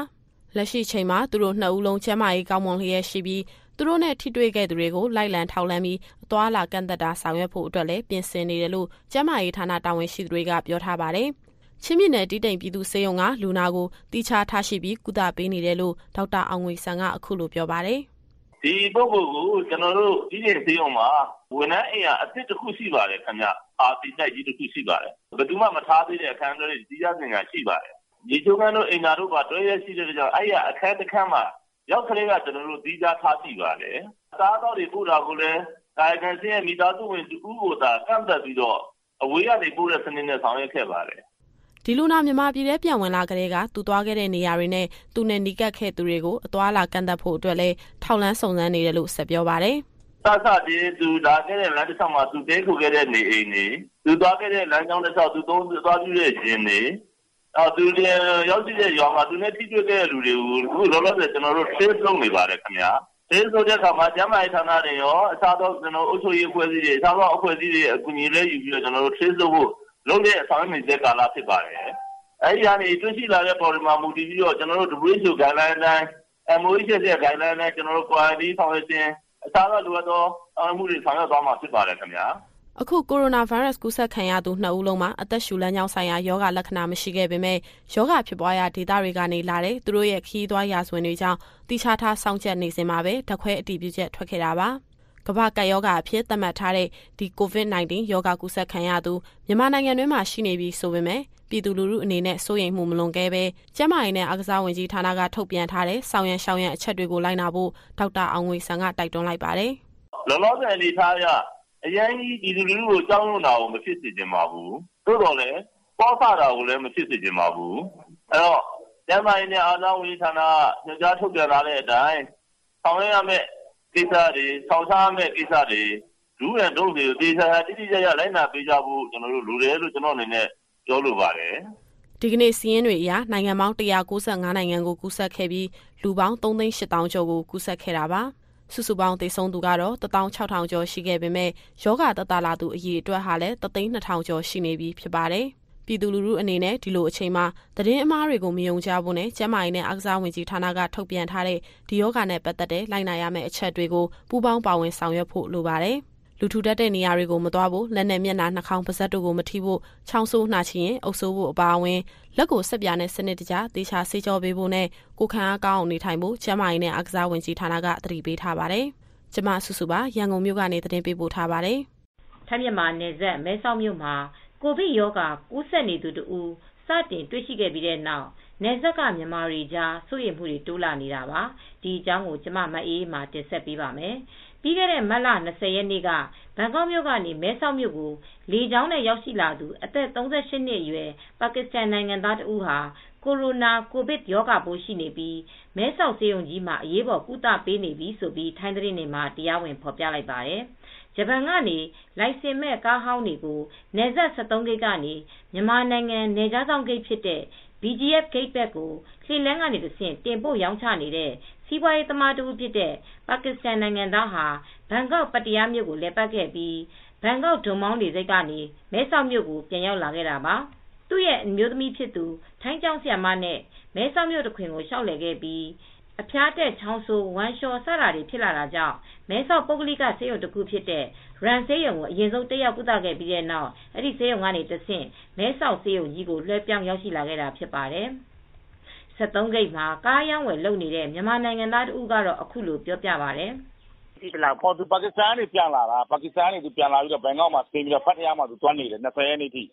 လက်ရှိချိန်မှာသူတို့နှစ်ဦးလုံးကျန်းမာရေးကောင်းမွန်လျက်ရှိပြီးသူတို့နဲ့ထိတွေ့ခဲ့သူတွေကိုလိုက်လံထောက်လှမ်းပြီးအသွာလာကန့်သက်တာဆောင်ရွက်ဖို့အတွက်လည်းပြင်ဆင်နေတယ်လို့ကျန်းမာရေးဌာနတာဝန်ရှိသူတွေကပြောထားပါတယ်။ ချင်းပြည်နယ်တီးတိမ်ပြည်သူ့ဆေးရုံကလူနာကိုတိချထားရှိပြီးကုသပေးနေတယ်လို့ဒေါက်တာအောင်ငွေဆန်ကအခုလိုပြောပါတယ်။ဒီပုဂ္ဂိုလ်ကိုကျွန်တော်တို့ဒီနေ့ဆေးရုံမှာဝန်ထမ်းအိမ်ကအစ်စ်တစ်ခုရှိပါတယ်ခင်ဗျ။အာတီတိုက်ကြီးတစ်ခုရှိပါတယ်။ဘယ်သူမှမထားသေးတဲ့အခန်းတွေဒီရစင်ကရှိပါတယ်။ဒီချုံကန်းတို့အိမ်သားတို့ကတွဲရရှိတဲ့ကြောင့်အဲ့ရအခန်းတစ်ခန်းမှာရောက်ကလေးကကျွန်တော်တို့ဒီကြားထားရှိပါတယ်။စားတော့ဒီပို့တာကိုလည်းကာယကံရှင်ရဲ့မိသားစုဝင်တူဦးကိုသာကန့်သက်ပြီးတော့အဝေးကနေပို့တဲ့စနစ်နဲ့ဆောင်ရွက်ခဲ့ပါတယ်။ ဒီလူနာမြန်မာပြည်ထဲပြန်ဝင်လာကလေးကသူသွားခဲ့တဲ့နေရာတွေနဲ့သူနဲ့နီးကပ်ခဲ့သူတွေကိုအသွားလာကန့်သတ်ဖို့အတွက်လည်းထောက်လန်းစုံစမ်းနေတယ်လို့ဆက်ပြောပါတယ်။သသတည်းသူလာခဲ့တဲ့လမ်းတစ်လျှောက်မှာသူတဲခုခဲ့တဲ့နေအိမ်တွေသူသွားခဲ့တဲ့လမ်းကြောင်းတစ်လျှောက်သူသုံးသွားပြတဲ့ခြင်းတွေအော်သူရောက်ရှိတဲ့ရွာမှာသူနဲ့ထိတွေ့ခဲ့တဲ့လူတွေကိုအခုလောလောဆယ်ကျွန်တော်တို့ trace လုပ်နေပါတယ်ခင်ဗျာ။ဒီဆိုတဲ့အခါမှာကျန်းမာရေးဌာနတွေရောအခြားသောကျွန်တော်အုပ်ချုပ်ရေးအဖွဲ့အစည်းတွေအခြားသောအဖွဲ့အစည်းတွေအကူအညီလေးယူပြီးတော့ကျွန်တော်တို့ trace လုပ်ဖို့ လုပ်တဲ့အဆောင်ရွက်နေတဲ့ကာလဖြစ်ပါတယ်။အဲဒီကနေတွေ့ရှိလာတဲ့ပေါ်ဒီမှာမူတည်ပြီးတော့ကျွန်တော်တို့ WHO guideline အတိုင်း MOH ရဲ့ guideline အတိုင်းကျွန်တော်တို့ quarantine ဆောင်ရွက်ခြင်းအခြားသောလိုအပ်သောအမှုတွေဆောင်ရွက်သွားမှာဖြစ်ပါတယ်ခင်ဗျာ။အခုကိုရိုနာဗိုင်းရပ်စ်ကူးစက်ခံရသူနှစ်ဦးလုံးမှာအသက်ရှူလမ်းကြောင်းဆိုင်ရာယောဂလက္ခဏာမရှိခဲ့ပေမဲ့ယောဂဖြစ်ပွားရာဒေသတွေကနေလာတဲ့သူတို့ရဲ့ခီးသွွားရာဇဝင်တွေကြောင့်တိချထားစောင့်ကြပ်နေစဉ်မှာပဲဓာတ်ခွဲအတည်ပြုချက်ထွက်ခဲ့တာပါ။ ကမ္ဘာကပ်ရောဂါအဖြစ်သတ်မှတ်ထားတဲ့ဒီ COVID-19 ရောဂါကူးစက်ခံရသူမြန်မာနိုင်ငံတွင်းမှာရှိနေပြီးဆိုပေမဲ့ပြည်သူလူထုအနေနဲ့စိုးရိမ်မှုမလွန်ကဲပဲကျန်းမာရေးနဲ့အားကစားဝန်ကြီးဌာနကထုတ်ပြန်ထားတဲ့ဆောင်ရန်ရှောင်ရန်အချက်တွေကိုလိုက်နာဖို့ဒေါက်တာအောင်ငွေဆန်ကတိုက်တွန်းလိုက်ပါတယ်။လောလောဆယ်အနေထားရအရင်ကြီးပြည်သူလူထုကိုကြောက်ရွံ့တာကိုမဖြစ်စေချင်ပါဘူး။သို့တော်လည်းပေါ်ဆတာကိုလည်းမဖြစ်စေချင်ပါဘူး။အဲတော့ကျန်းမာရေးနဲ့အားကစားဝန်ကြီးဌာနကညွှန်ကြားထုတ်ပြန်လာတဲ့အတိုင်းဆောင်ရွက်ရမယ့် ကိစ္စတွေဆောင်ရှားမဲ့ကိစ္စတွေလူရန်တို့တွေတေချာတိတိကျကျလိုက်နာပေးကြဖို့ကျွန်တော်တို့လူတယ်လို့ကျွန်တော်အနေနဲ့ပြောလိုပါတယ်ဒီကနေ့စီးရင်တွေအရနိုင်ငံပေါင်း195နိုင်ငံကိုကူးစက်ခဲ့ပြီးလူပေါင်း3,800ကျော်ကိုကူးစက်ခဲ့တာပါ။စုစုပေါင်းသေဆုံးသူကတော့16,000ကျော်ရှိခဲ့ပေမဲ့ယောဂသက်သာလာသူအရေအတွက်ဟာလည်း3,200ကျော်ရှိနေပြီဖြစ်ပါတယ်။ ပြည်သူလူထုအနေနဲ့ဒီလိုအချိန်မှာသတင်းအမှားတွေကိုမယုံကြဖို့နဲ့ကျန်းမာရေးနဲ့အားကစားဝန်ကြီးဌာနကထုတ်ပြန်ထားတဲ့ဒီယောဂနဲ့ပတ်သက်တဲ့လိုက်နာရမယ့်အချက်တွေကိုပူးပေါင်းပါဝင်ဆောင်ရွက်ဖို့လိုပါတယ်။လူထူတတ်တဲ့နေရာတွေကိုမသွားဖို့လက်နဲ့မျက်နှာနှာခေါင်းပါးစပ်တို့ကိုမထိဖို့ချောင်းဆိုးနှာချင်ရင်အုပ်ဆိုးဖို့အပါအဝင်လက်ကိုဆက်ပြာနဲ့စနစ်တကျသေချာဆေးကြောပေးဖို့နဲ့ကိုခံအားကောင်းအောင်နေထိုင်ဖို့ကျန်းမာရေးနဲ့အားကစားဝန်ကြီးဌာနကသတိပေးထားပါတယ်။ကျမဆုစုပါရန်ကုန်မြို့ကနေသတင်းပေးပို့ထားပါတယ်။ထိုင်းမြန်မာနယ်စပ်မဲဆောက်မြို့မှာ ကိုဗစ်ရောဂါ ကူးစက်နေသူတူစတင်တွေ့ရှိခဲ့ပြီးတဲ့နောက် နယ်စပ်က မြန်မာတွေကြား စိုးရိမ်မှုတွေ တိုးလာနေတာပါ။ဒီအကြောင်းကိုကျမမအေးအေးမာ တင်ဆက်ပေးပါမယ်။ပြီးခဲ့တဲ့ မတ်လ20ရက်နေ့က ဘန်ကောက်မြို့ကနေ မဲဆောက်မြို့ကို လေကြောင်းနဲ့ ရောက်ရှိလာသူ အသက်38နှစ်အရွယ် ပါကစ္စတန်နိုင်ငံသားတဦးဟာ ကိုရိုနာ ကိုဗစ်ရောဂါပိုးရှိနေပြီး မဲဆောက်ဆေးရုံကြီးမှာ အရေးပေါ် ကုသပေးနေပြီဆိုပြီးထိုင်းသတင်းတွေမှာ တရားဝင် ဖော်ပြလိုက်ပါတယ်။ ဂျပန်ကနေ လိုင်စင်မဲ့ကားဟောင်းတွေကို နယ်စပ်73ဂိတ်ကနေ မြန်မာနိုင်ငံ နယ်ခြားဆောင်ဂိတ်ဖြစ်တဲ့ BGF ဂိတ်ဘက်ကို လှေလန်းကနေတဆင့် တင်ပို့ရောင်းချနေတဲ့ စီးပွားရေးသမားတဦးဖြစ်တဲ့ ပါကစ္စတန်နိုင်ငံသားဟာ ဘန်ကောက် ပတ္တရားမြို့ကို လည်ပတ်ခဲ့ပြီး ဘန်ကောက်ဒုံမောင်းလေဆိပ်ကနေ မဲဆောက်မြို့ကို ပြန်ရောက်လာခဲ့တာပါ။သူ့ရဲ့ အမျိုးသမီးဖြစ်သူ ထိုင်းကျောင်းဆရာမနဲ့ မဲဆောက်မြို့တခွင်ကို လျှောက်လည်ခဲ့ပြီး အဖျားတက် ချောင်းဆိုး ဝမ်းလျှော စတာတွေ ဖြစ်လာတာကြောင့် မဲဆောက်ပုဂ္ဂလိက ဆေးရုံတစ်ခုဖြစ်တဲ့ရန်ဆေးရုံကို အရင်ဆုံး တက်ရောက်ကုသခဲ့ပြီးတဲ့နောက် အဲ့ဒီဆေးရုံကနေတဆင့် မဲဆောက်ဆေးရုံကြီးကို လွှဲပြောင်းရောက်ရှိလာခဲ့တာ ဖြစ်ပါတယ်။73ဂိတ်မှာ ကားရောင်းဝယ်လုပ်နေတဲ့ မြန်မာနိုင်ငံသားတဦးကတော့ အခုလိုပြောပြပါတယ်။ဒီလောက်ပေါ်သူပါကစ္စတန်နေ ပြန်လာတာ ပါကစ္စတန်နေသူပြန်လာပြီးတော့ဘန်ကောက်မှာဆင်းပြီးတော့ဖတ်တရားမှာသူတွန်းနေတယ်20ရက်နေ့ထိ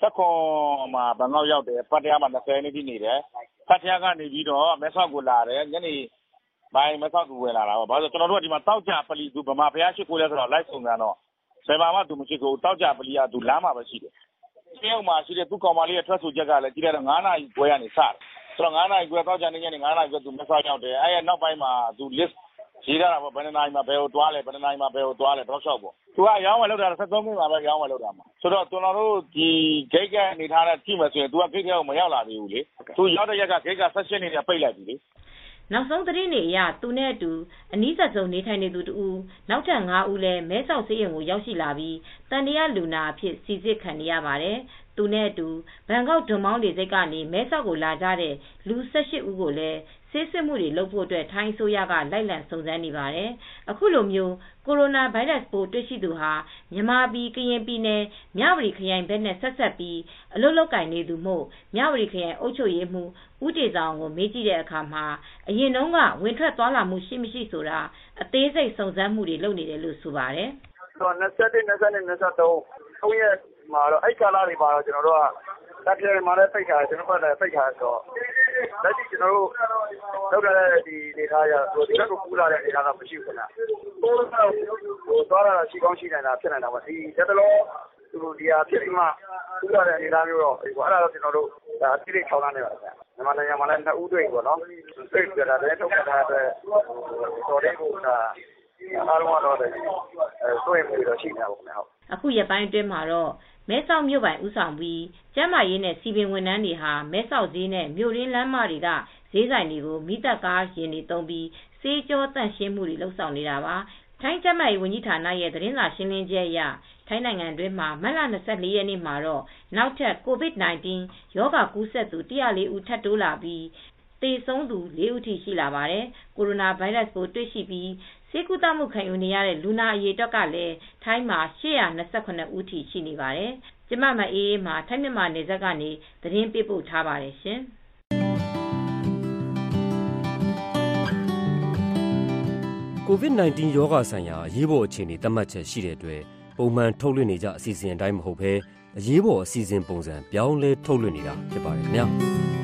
ဆက်ခွန်မှာ ဘန်ကောက်ရောက်တယ်ဖတ်တရားမှာ20ရက်နေ့ထိနေတယ်ဖတ်တရားကနေပြီးတော့ မဲဆောက်ကိုလာတယ် ညနေပိုင်း မဲဆောက်ကိုဝင်လာတာပေါ့ ဘာလို့ကျွန်တော်တို့က ဒီမှာတောက်ကြပလီ သူ ဗမာဘုရားရှိခိုးလဲဆိုတော့လိုက်စုံစမ်းတော့ဆယ်ပါမှ သူမရှိဘူးတောက်ကြပလီက သူလမ်းမှာပဲရှိတယ်။ကျင်းအောင်မှာရှိတဲ့ သူကောင်မလေးရဲ့ ထွက်ဆိုချက်ကလည်း ကြည့်ရတော့9နာရီခွဲကနေ စတယ် ဆိုတော့9နာရီခွဲ သောကြာနေ့ ညနေ9နာရီခွဲ သူမဆောက်ရောက်တယ် အဲ့ရနောက်ပိုင်းမှာ သူ list ရေးထားတာပေါ့ဘယ်နှစ်နာရီမှာဘယ်ကိုသွားလဲဘယ်နှစ်နာရီမှာဘယ်ကိုသွားလဲတော့လျှောက်ပေါ့သူကရောင်းဝယ်လောက်တာ73မိနစ်မှာပဲရောင်းဝယ်လောက်တာမှာဆိုတော့ကျွန်တော်တို့ဒီ gate ကအနေထားနဲ့ကြည့်မယ်ဆိုရင် तू က gate ကိုမရောက်လာသေးဘူးလေသူရောက်တဲ့ရက်က gate က session နေပိတ်လိုက်ပြီလေနောက်ဆုံးသတင်းတွေအရသူနဲ့အတူအနီးစပ်ဆုံးနေထိုင်နေသူတူနောက်ထပ်9ဦးလည်းမဲဆောက်ဆေးရုံကိုရောက်ရှိလာပြီးတန်တရားလူနာအဖြစ်စီစစ်ခံနေရပါတယ်သူနဲ့အတူဘန်ကောက်ဒွန်မောင်းလေဆိပ်ကနေမဲဆောက်ကိုလာကြတဲ့လူ၁၈ဦးကိုလည်း ဆေးစစ်မှုတွေလုပ်ဖို့အတွက် ထိုင်းအစိုးရက လိုက်လံစုံစမ်းနေပါတယ်။အခုလိုမျိုးကိုရိုနာဗိုင်းရပ်စ်ပိုးတွေ့ရှိသူဟာ မြန်မာပြည် ကရင်ပြည်နယ် မြဝတီခရိုင်ဘက်နဲ့ ဆက်ဆက်ပြီး အလုပ်လုပ်ကင်နေသူမို့ မြဝတီခရိုင်အုပ်ချုပ်ရေးမှူး ဦးတေဆောင်ကို မေးကြည့်တဲ့အခါမှာ အရင်တုန်းက ဝင်ထွက်သွားလာမှု ရှိ မရှိဆိုတာ အသေးစိတ် စုံစမ်းမှုတွေ လုပ်နေတယ်လို့ ဆိုပါတယ်။21 22 23 3ရက်မှာတော့အဲ့ကာလတွေမှာတော့ကျွန်တော်တို့က တပ်ပြမှာလည်းပိတ်ထားတယ်ကျွန်တော်တို့ကလည်းပိတ်ထားဆိုတော့လက်ရှိကျွန်တော်တို့လောက်ရတဲ့ဒီဒေသရဒီဘက်ကိုကူးလာတဲ့ဒေသတော့မရှိဘူးခင်ဗျ။ပိုးတော့ဟိုသွားတာရှိကောင်းရှိနေတာဖြစ်နေတာပါဒီတက်တော့သူဒီဟာဖြစ်ပြီးမှကူးလာတဲ့ဒေသမျိုးတော့ဟိုအဲ့ဒါတော့ကျွန်တော်တို့ဒါအတိတ်ထောင်းနေပါဗျာ။မြန်မာနိုင်ငံမှာလည်းနှစ်ဦးတွေ့ပေါ့နော်။တွေ့ကြတာလည်းထုတ်ထားတဲ့တော်တဲ့ကိုဒါအားလုံးကတော့တွေ့မှုတော့ရှိနေတာပေါ့ခင်ဗျ။အခုရပိုင်းအတွင်းမှာတော့ မဲဆောက်မြို့ပိုင် ဦးဆောင်ပြီး ကျန်းမာရေးနဲ့စီပင်ဝန်ထမ်းတွေဟာ မဲဆောက်ဈေးနဲ့ မြို့ရင်းလမ်းမတွေက ဈေးဆိုင်တွေကိုမိသက်ကားရင်တွေသုံးပြီးစေးကြောတန့်ရှင်းမှုတွေ လုပ်ဆောင်နေတာပါ ထိုင်းကျန်းမာရေးဝန်ကြီးဌာနရဲ့ သတင်းစာရှင်းလင်းချက်အရ ထိုင်းနိုင်ငံတွင်းမှာ မတ်လ24ရက်နေ့မှာတော့ နောက်ထပ် COVID-19 ရောဂါကူးစက်သူ104ဦး ထပ်တိုးလာပြီး သေဆုံးသူ ၄ ဦးထိ ရှိလာပါတယ်။ကိုရိုနာဗိုင်းရပ်စ်ကိုတွေ့ရှိပြီး ဆေးကုသမှုခံယူနေရတဲ့ လူနာအရေအတွက်ကလည်း ထိုင်းမှာ828ဦးထိ ရှိနေပါတယ်။ကျမမအေးအေးမှာထိုင်းမြန်မာနယ်စပ်ကနေ သတင်းပေးပို့ထားပါတယ်ရှင်။ COVID-19 ရောဂါဆိုင်ရာ အရေးပေါ်အခြေအနေ သတ်မှတ်ချက်ရှိတဲ့အတွက် ပုံမှန်ထုတ်လွှင့်နေကြအစီအစဉ်အတိုင်း မဟုတ်ဘဲ အရေးပေါ်အစီအစဉ်ပုံစံ ပြောင်းလဲထုတ်လွှင့်နေတာ ဖြစ်ပါတယ်ခင်ဗျာ။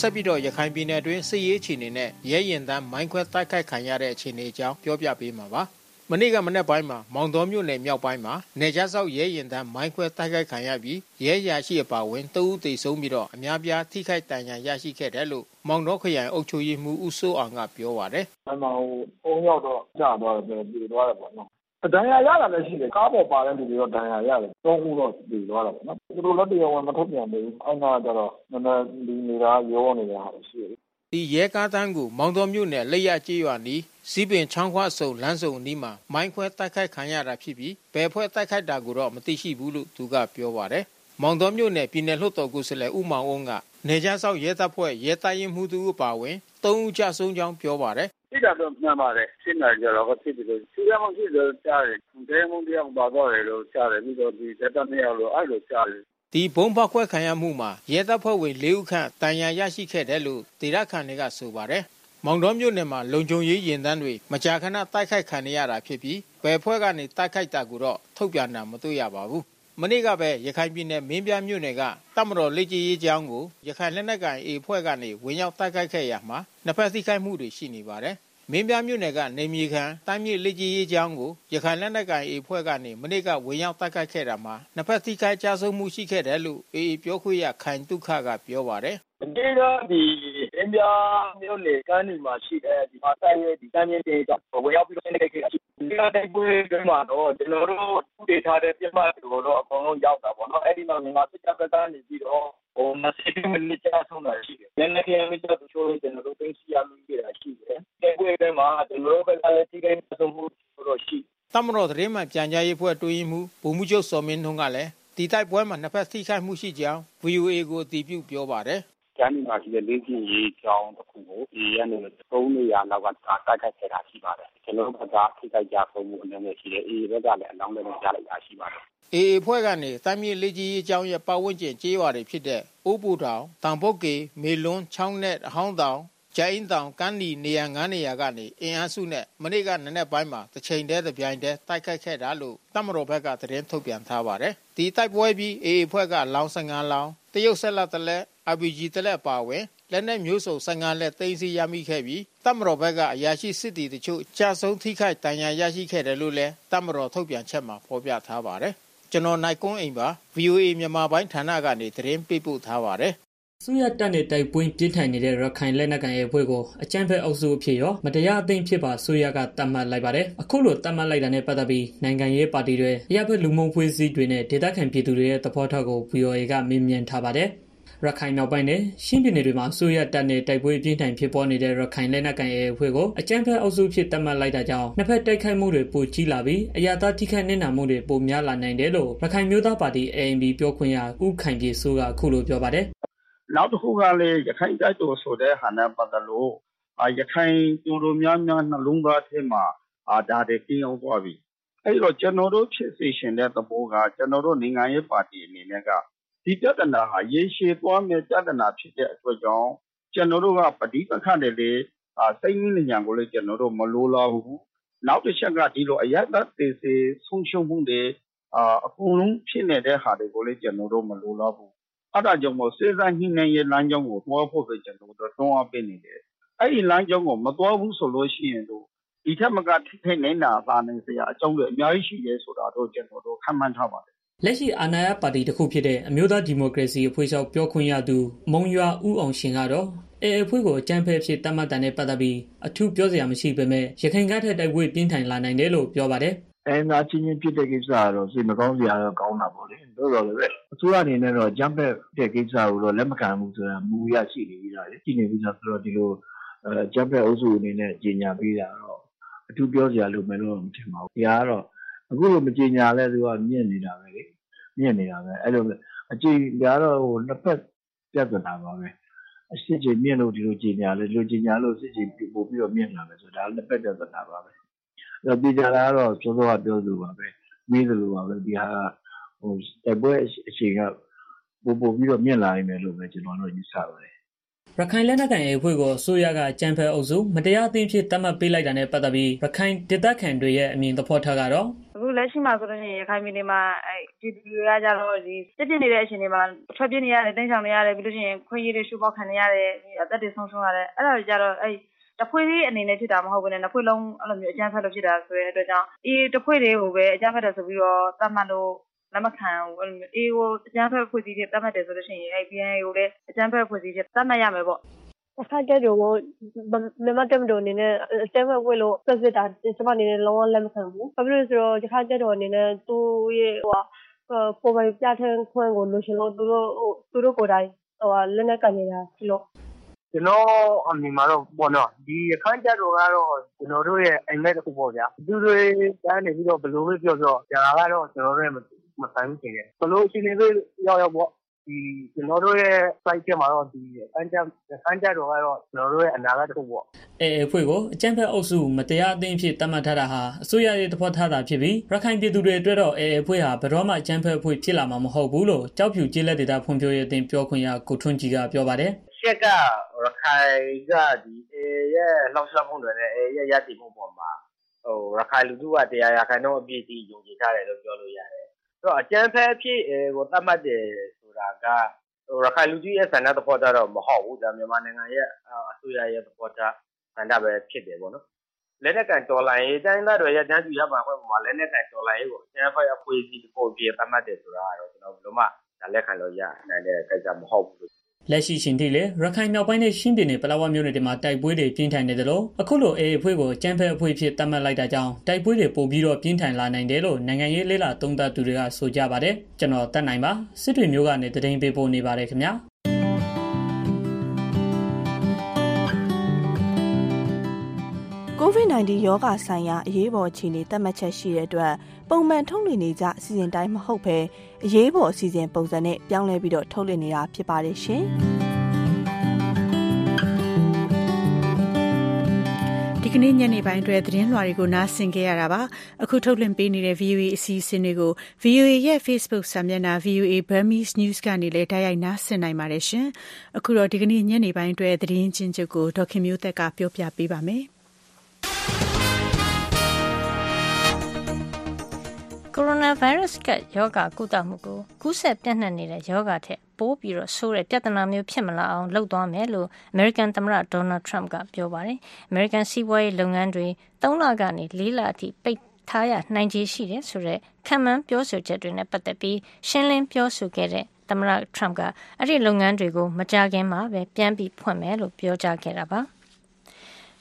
ဆက်ပြီးတော့ရခိုင်ပြည်နယ်တွင်းစစ်ရေးအခြေအနေနဲ့ရဲရင်တန်းမိုင်းခွဲတိုက်ခိုက်ခံရတဲ့အခြေအနေအကြောင်းပြောပြပေးမှာပါ။မနေ့ကမနေ့ပိုင်းမှာမောင်တော်မြို့နယ်မြောက်ပိုင်းမှာနေကြဆောက်ရဲရင်တန်းမိုင်းခွဲတိုက်ခိုက်ခံရပြီးရဲရရှိအပါဝင်တဦးသေဆုံးပြီးတော့အများပြားထိခိုက်ဒဏ်ရာရရှိခဲ့တယ်လို့မောင်တော်ခရိုင်အုပ်ချုပ်ရေးမှူးဦးစိုးအောင်ကပြောပါတယ်။အမှန်ဟို၃ယောက်တော့ကြာသွားတယ်ပြေသွားတယ်ပေါ့နော် ဒဏ်ရာရတာလည်းရှိတယ် ကားပေါ်ပါတဲ့လူတွေတော့ ဒဏ်ရာရတယ် သုံးခုတော့ပြေသွားတာပေါ့နော် သူတို့လည်း တရားဝင် မထုတ်ပြန်သေးဘူး အဲ့နာကျတော့ နည်းနည်းလူနေတာရောနေတာရှိတယ်ဒီရဲကားတန်းကို မောင်တော်မြို့နယ်လက်ရကြေးရွာနီးစီးပင်ချောင်းခွအစုံလမ်းစုံအနီးမှာ မိုင်းခွဲတိုက်ခိုက်ခံရတာဖြစ်ပြီး ဘယ်ဖွဲ့တိုက်ခိုက်တာကိုတော့ မသိရှိဘူးလို့ သူကပြောပါတယ်။မောင်တော်မြို့နယ် ပြည်နယ်လွှတ်တော်ကိုယ်စားလှယ် ဦးမောင်အုံးကနေကြားဆောက်ရဲတပ်ဖွဲ့ ရဲတပ်ရင်းမှုသူအပါဝင်၃ဦးကြဆုံးကြောင်း ပြောပါတယ်။ ဖြစ်တာတော့မှန်ပါတယ်။ဖြစ်နေကြတော့ဖြစ်ပြီးလို့စီးရမှဖြစ်လို့ကြားတယ်။တဲမုံတရားပါတော့တယ်လို့ကြားတယ်ပြီးတော့ဒီတက်တမြောက်လို့အဲ့လိုကြားတယ်ဒီဘုံဖောက်ခွဲခံရမှုမှာရဲတပ်ဖွဲ့ဝင်၄ဦးခန့်တန်ရာရရှိခဲ့တယ်လို့ဒေသခံတွေကဆိုပါတယ်။မောင်တော်မြို့နယ်မှာလုံခြုံရေးရင်တန်းတွေမကြာခဏတိုက်ခိုက်ခံရတာဖြစ်ပြီးဘယ်ဖွဲ့ကနေတိုက်ခိုက်တာကိုတော့ထုတ်ပြန်တာမတွေ့ရပါဘူး။ မနေ့ကပဲ ရခိုင်ပြည်နယ် မင်းပြမြို့နယ်ကတမတော်လက်ကြီးရေးကျောင်းကို ရခိုင်လက်နက်ကိုင်အေဖွဲ့ကနေ ဝင်ရောက်တိုက်ခိုက်ခဲ့ရမှာ နှစ်ဖက်ထိခိုက်မှုတွေ ရှိနေပါတယ်။မင်းပြမြို့နယ်ကနေမြေခံ တိုင်းမြေလက်ကြီးရေးချောင်းကို ရခိုင်လက်နက်ကိုင်အေဖွဲ့ကနေ မနေ့က ဝင်ရောက်တိုက်ခိုက်ခဲ့တာမှာ နှစ်ဖက် ထိခိုက်ကြဆုံးမှု ရှိခဲ့တယ်လို့အေအေပြောခွင့်ရ ခိုင်တုခက ပြောပါတယ်အကြေးတော့ဒီအင်းပြမြို့နယ် ကမ်းဒီမှာရှိတဲ့ဒီမှာတိုက်ရဲ့ဒီကမ်းမြင့်တေးတော့ဝင်ရောက်ပြီးတော့နေခဲ့ ဒီကတိုက်ပွဲတွေမှာတော့ ကျွန်တော်တို့ဥဒေထားတဲ့ပြမတ်တွေကိုတော့ အကုန်လုံးရောက်တာပေါ့နော် အဲ့ဒီမှာ မြန်မာစစ်တပ်ဘက်ကနေပြီးတော့ဟို20မိနစ်ကြာဆုံးတာရှိတယ်။နည်းနည်းကမိတော့ချိုးကျွန်တော်တို့ သိစီရမိခဲ့တာရှိတယ်။တိုက်ပွဲတွေမှာ ကျွန်တော်တို့ဘက်ကလည်း ထိခိုက်ဆုံးမှုတော့ရှိတမတော်သတင်းမှပြန်ကြားရေးဖွဲ့တွင်းမှုဗိုလ်မှူးချုပ်စောမင်းထွန်းကလည်း ဒီတိုက်ပွဲမှာ နှစ်ဖက်ထိခိုက်မှုရှိကြောင်း VOA ကို အတည်ပြုပြောပါတယ် ကျန်းမာရှိတဲ့ လေးကျင်ရေးကြောင်းတစ်ခုကိုဒီရနေသုံးနေရလောက်က တိုက်ခိုက်ခဲ့တာရှိပါတယ် ကျွန်တော်တို့ကထိခိုက်ကြဆုံးမှု အနေနဲ့ရှိတယ်အေးဘက်ကလည်း အလောင်းလည်းကြားလိုက်တာ ရှိပါတယ်အေအေဖွဲ့ကနေ တိုင်းမြေလေးကြီးအကြောင်းရဲ့ ပတ်ဝန်းကျင်ကျေးရွာတွေဖြစ်တဲ့ အိုးပူတောင် တောင်ပုတ်ကေ မေလွန်း ချောင်းနဲ့အဟောင်းတောင်ကျိုင်းတောင်ကန်းဒီနေရာငန်းနေရာကနေ အင်အားစုနဲ့ မနေ့ကနနက်ပိုင်းမှာတစ်ချိန်တည်းတစ်ပြိုင်တည်း တိုက်ခိုက်ခဲ့တာလို့တမတော်ဘက်က သတင်းထုတ်ပြန်ထားပါတယ် ဒီတိုက်ပွဲပြီးအေအေဖွဲ့ကလောင်း15လောင်း တရုတ်ဆက်လက်တလဲ RPG တလက်ပါဝင် လက်နက်မျိုးစုံ15လက် သိမ်းဆည်းရမိခဲ့ပြီး တပ်မတော်ဘက်က အရာရှိ စစ်တီတချို့ကြာဆုံးထိခိုက်တန်ရာ ရရှိခဲ့တယ်လို့လည်း တပ်မတော်ထုတ်ပြန်ချက်မှာ ဖော်ပြထားပါတယ်ကျွန်တော်နိုင်ကွန်းအိမ်ပါ VOA မြန်မာပိုင်းဌာနကနေ သတင်းပေးပို့ထားပါတယ်ဆူရတပ်နဲ့ တိုက်ပွဲပြင်းထန်နေတဲ့ ရခိုင်လက်နက်ကိုင်ရဲ့အဖွဲ့ကို အကြမ်းဖက်အုပ်စုအဖြစ်ရော မတရားအသိဖြစ်ပါဆူရကတတ်မှတ်လိုက်ပါတယ် အခုလိုတတ်မှတ်လိုက်တာနဲ့ ပတ်သက်ပြီး နိုင်ငံရေးပါတီတွေ အရဘက်လူမှုဖွဲ့စည်းတွေနဲ့ ဒေသခံပြည်သူတွေရဲ့ သဘောထားကို VOA ကမေးမြန်းထားပါတယ် ရခိုင်မြောက်ပိုင်းနဲ့ရှမ်းပြည်နယ်တွေမှာဆိုရတပ်နဲ့ တိုက်ပွဲပြင်းထန် ဖြစ်ပေါ်နေတဲ့ ရခိုင်လက်နက်ကိုင်ရဲ့အဖွဲ့ကို အကြမ်းဖက်အုပ်စုဖြစ် သတ်မှတ်လိုက်တာကြောင့် နှစ်ဖက်တိုက်ခိုက်မှုတွေ ပိုကြီးလာပြီး အရာသား ထိခိုက်နေတာမှုတွေ ပိုများလာနိုင်တယ်လို့ ရခိုင်မျိုးသားပါတီ ANP ပြောခွင့်ရ ဦးခိုင်ပြေစိုးက အခုလိုပြောပါတယ် နောက်တစ်ခုကလည်း ရခိုင်တိုက်တော်ဆိုတဲ့ဟာနဲ့ ပတ်သက်လို့ ရခိုင်သူတို့များများ နှလုံးသားထဲမှာ ဒါတွေ ကင်းအောင်သွားပြီ အဲ့တော့ ကျွန်တော်တို့ ဖြစ်စေရှင်တဲ့ သဘောက ကျွန်တော်တို့ နိုင်ငံရေးပါတီအနေနဲ့က ဒီပြဿနာဟာရေရှည်သွားမယ့်ပြဿနာဖြစ်တဲ့အတွက်ကြောင့်ကျွန်တော်တို့ကပဋိပက္ခတွေလေစိတ်နည်းဉာဏ်ကိုလည်းကျွန်တော်တို့မလိုလားဘူးနောက်တစ်ချက်ကဒီလိုအယက်သက်သေးစေဆုံးရှုံးမှုတွေအာအကုန်လုံးဖြစ်နေတဲ့ဟာတွေကိုလည်းကျွန်တော်တို့မလိုလားဘူးအဲ့ဒါကြောင့်မို့စေစားညှိနှိုင်းရေးလမ်းကြောင်းကိုတွားဖို့ဆိုကျွန်တော်တို့တွန်းအားပေးနေတယ်အဲ့ဒီလမ်းကြောင်းကိုမတွားဘူးဆိုလို့ရှိရင်တို့ဒီထက်မကထိခိုက်နေတာသာနိုင်စရာအကြောင်းတွေအများကြီးရှိတယ်ဆိုတာတော့ကျွန်တော်တို့ခံမှန်းထားပါတယ် လက်ရှိ အာဏာရပါတီတစ်ခုဖြစ်တဲ့ အမျိုးသားဒီမိုကရေစီအဖွဲ့ချုပ် ပြောခွင့်ရသူ မုံရွာဦးအောင်ရှင်ကတော့အဲအဖွဲ့ကို အကြမ်းဖက်ဖြစ်တတ်မှတ်တာနဲ့ ပတ်သက်ပြီး အထူးပြောစရာ မရှိပေမဲ့ ရခိုင်ကထက် တိုက်ပွဲပြင်းထန်လာနိုင်တယ်လို့ ပြောပါတယ်အဲနာချင်းချင်း ဖြစ်တဲ့ကိစ္စကတော့ စိတ်မကောင်းစရာတော့ ကောင်းတာပေါ့လေတို့တော့လည်းအစိုးရအနေနဲ့တော့ဂျမ်ဘက်တဲ့ကိစ္စကိုတော့ လက်မခံဘူးဆိုတာ မူရရှိနေပြီလားရှိနေပြီဆိုတော့ ဒီလိုအဲဂျမ်ဘက်အုပ်စုအနေနဲ့ ကြီးညာပေးတာတော့ အထူးပြောစရာ လိုမယ်လို့မထင်ပါဘူး။ဒီဟာကတော့ အခုလိုမကြီးညာလဲသူကမြင့်နေတာပဲလေမြင့်နေတာပဲအဲ့လိုအကြည့်ဒါတော့ဟိုနှစ်ဖက်ပြဿနာပါပဲအရှိချင်းမြင့်လို့ဒီလိုကြီးညာလဲဒီလိုကြီးညာလို့စစ်ချင်းပို့ပြီးတော့မြင့်လာမယ်ဆိုဒါနှစ်ဖက်ပြဿနာပါပဲအဲ့တော့ပြည်ကြတာကတော့ကျောစောကပြောသူပါပဲမိသလိုပါပဲဒီဟာဟိုတိုက်ပွဲအချိန်ကပို့ပို့ပြီးတော့မြင့်လာနိုင်မယ်လို့ပဲကျွန်တော်တို့ယူဆပါတယ် ရခိုင်လက်နက်ကိုင်အဖွဲ့ကို အစိုးရကကြံဖက်အုပ်စု မတရားအသင်းဖြစ်တတ်မှတ်ပေးလိုက်တာနဲ့ ပတ်သက်ပြီး ရခိုင်ဒေသခံတွေရဲ့ အမြင်သဘောထားကတော့ အခုလက်ရှိမှာဆိုလို့ရှိရင် ရခိုင်ပြည်နယ်မှာအဲဒီတွေကကြတော့ဒီပြစ်ပြနေတဲ့ အချိန်တွေမှာ ထွက်ပြေးနေရတယ်တင်းချောင်နေရတယ် ပြီးလို့ရှိရင်ခွင့်ရည်တွေရှုပေါက်ခံနေရတယ် အသက်တွေဆုံးရှုံးရတယ် အဲ့ဒါတွေကြတော့အဲတဖွဲ့လေးအနေနဲ့ ဖြစ်တာမဟုတ်ဘူးနဲ့ နှစ်ဖွဲ့လုံး အဲ့လိုမျိုး အကြမ်းဖက်လို့ ဖြစ်တာဆိုတဲ့အတွက်ကြောင့်အေးတဖွဲ့လေးကိုပဲ အကြမ်းဖက်တယ်ဆိုပြီးတော့ သတ်မှတ်လို့ လက်မခံဘူးအဲ့လိုမျိုးအေးကိုအကြမ်းဖက်ဖွဲ့စည်းတဲ့သတ်မှတ်တယ်ဆိုလို့ရှိရင်အဲ BNA ကိုလည်းအကြမ်းဖက်ဖွဲ့စည်းတဲ့သတ်မှတ်ရမယ်ပေါ့ရခိုင့်တပ်တော်ကိုမြန်မာ့တပ်မတော်အနေနဲ့အကြမ်းဖက်အဖွဲ့လို့စွပ်စွဲတာကျမအနေနဲ့လုံးဝလက်မခံဘူး။ဘာဖြစ်လို့လဲဆိုတော့ရခိုင့်တပ်တော်အနေနဲ့သူ့ရဲ့ကိုယ်ပိုင်ပြဌာန်းခွင့်ကိုလိုချင်လို့သူတို့ကိုယ်တိုင်လက်နက်ကိုင်နေတာဖြစ်လို့ကျနော့်အမြင်မှာတော့ပေါ့နော်ဒီရခိုင့်တပ်တော်ကတော့ကျနော်တို့ရဲ့အိပ်မက်တခုပေါ့ဗျာ။ဘယ်သူတွေကနေပြီးတော့ဘယ်လိုပဲပြောပြောဒါကတော့ကျနော်တို့နဲ့ မဆိုင်ဘူးထင်တယ်။ဘယ်လိုအခြေအနေပဲရောက်ရောက်ပေါ့ကျနော်တို့ရဲ့ Site ထဲမှာတော့ရခိုင့်တပ်တော်ကတော့ကျနော်တို့ရဲ့အနာဂတ်တခုပေါ့။ AA အဖွဲ့ကိုအကြမ်းဖက်အုပ်စုမတရားအသင်းအဖြစ်သတ်မှတ်ထားတာဟာအစိုးရရဲ့သဘောထားသာဖြစ်ပြီးရခိုင်ပြည်သူတွေအတွက်တော့ AA အဖွဲ့ဟာဘယ်တော့မှအကြမ်းဖက်အဖွဲ့ဖြစ်လာမှာမဟုတ်ဘူးလို့ကျောက်ဖြူကျေးလက်ဒေသဖွံ့ဖြိုးရေးအသင်းပြောခွင့်ရကိုထွန်းကြည်ကပြောပါတယ်။“အချက်ကရခိုင်က AA ရဲ့လှုပ်ရှားမှုတွေနဲ့ AA ရဲ့ရပ်တည်မှုအပေါ်မှာရခိုင်လူထုကတစ်ရာရာခိုင်နှုန်းအပြည့်အဝယုံကြည်ထားတယ်လို့ပြောလို့ရတယ်။ အကြမ်းဖက်အဖွဲ့ကိုသတ်မှတ်တယ်ဆိုတာကရခိုင်လူထုရဲ့ဆန္ဒသဘောထားတော့မဟုတ်ဘူး။မြန်မာနိုင်ငံရဲ့အစိုးရရဲ့သဘောထားဆန္ဒပဲဖြစ်တယ်ပေါ့နော်။လက်နက်ကိုင်တော်လှန်ရေးတိုင်းရင်းသားတွေရဲ့တန်းတူရပိုင်ခွင့်အပေါ်မှာလက်နက်ကိုင်တော်လှန်ရေးကိုအကြမ်းဖက်အဖွဲ့အစည်းတခုအဖြစ်သတ်မှတ်တယ်ဆိုတာကတော့ကျနော်ဘယ်လိုမှလက်ခံလို့ရနိုင်တဲ့ကိစ္စမဟုတ်ဘူး လက်ရှိချိန်ထိလည်းရခိုင်မြောက်ပိုင်းနဲ့ချင်းပြည်နယ်ပလက်ဝမြို့နယ်တွေမှာတိုက်ပွဲတွေပြင်းထန်နေသလိုအခုလို AA အဖွဲ့ကိုကျန်းဖက်အဖွဲ့ဖြစ်သတ်မှတ်လိုက်တာကြောင့်တိုက်ပွဲတွေပိုပြီးတော့ပြင်းထန်လာနိုင်တယ်လို့နိုင်ငံရေးလေးလာသုံးသပ်သူတွေကဆိုကြပါတယ်ကျွန်တော်တက်နိုင်ပါစစ်တွေမျိုးကနေတရင်ပေးပို့နေပါတယ်ခင်ဗျာ COVID-19 ရောဂါဆိုင်ရာအရေးပေါ်အခြေအနေသတ်မှတ်ချက်ရှိတဲ့အတွက်ပုံမှန်ထုတ်လွှင့်နေကြအစီအစဉ်တိုင်းမဟုတ်ဘဲအရေးပေါ်အစီအစဉ်ပုံစံနဲ့ပြောင်းလဲပြီးတော့ထုတ်လွှင့်နေတာဖြစ်ပါတယ်ရှင်။ဒီကနေ့ညနေပိုင်းအတွက်သတင်းလွှာတွေကိုနားဆင်ကြရတာပါအခုထုတ်လွှင့်ပေးနေတဲ့ VOA အစီအစဉ်တွေကို VOA ရဲ့ Facebook စာမျက်နှာ VOA Burmese News ကနေလည်းတိုက်ရိုက်နားဆင်နိုင်ပါတယ်ရှင်အခုတော့ဒီကနေ့ညနေပိုင်းအတွက်သတင်းချင်းချုပ်ကိုဒေါခင်မျိုးသက်ကပြောပြပေးပါမယ် ကိုရိုနာဗိုင်းရပ်စ်ကရောဂါကုသမှုကိုကူးစက်ပြန့်နှံ့နေတဲ့ရောဂါထက်ပိုပြီးတော့ဆိုးတဲ့ပြဿနာမျိုးဖြစ်မလာအောင်လုပ်သွားမယ်လို့အမေရိကန်သမ္မတဒေါ်နယ်ထရမ့်ကပြောပါတယ်။အမေရိကန်စီးပွားရေးလုပ်ငန်းတွေ၃လကနေ၄လအထိပိတ်ထားရနိုင်ခြေရှိတယ်ဆိုတဲ့ခံမှန်းပြောဆိုချက်တွေနဲ့ပတ်သက်ပြီးရှင်းလင်းပြောဆိုခဲ့တဲ့သမ္မတထရမ့်ကအဲ့ဒီလုပ်ငန်းတွေကိုမကြခင်မှာပဲပြန်ပြီးဖွင့်မယ်လို့ပြောကြားခဲ့တာပါ။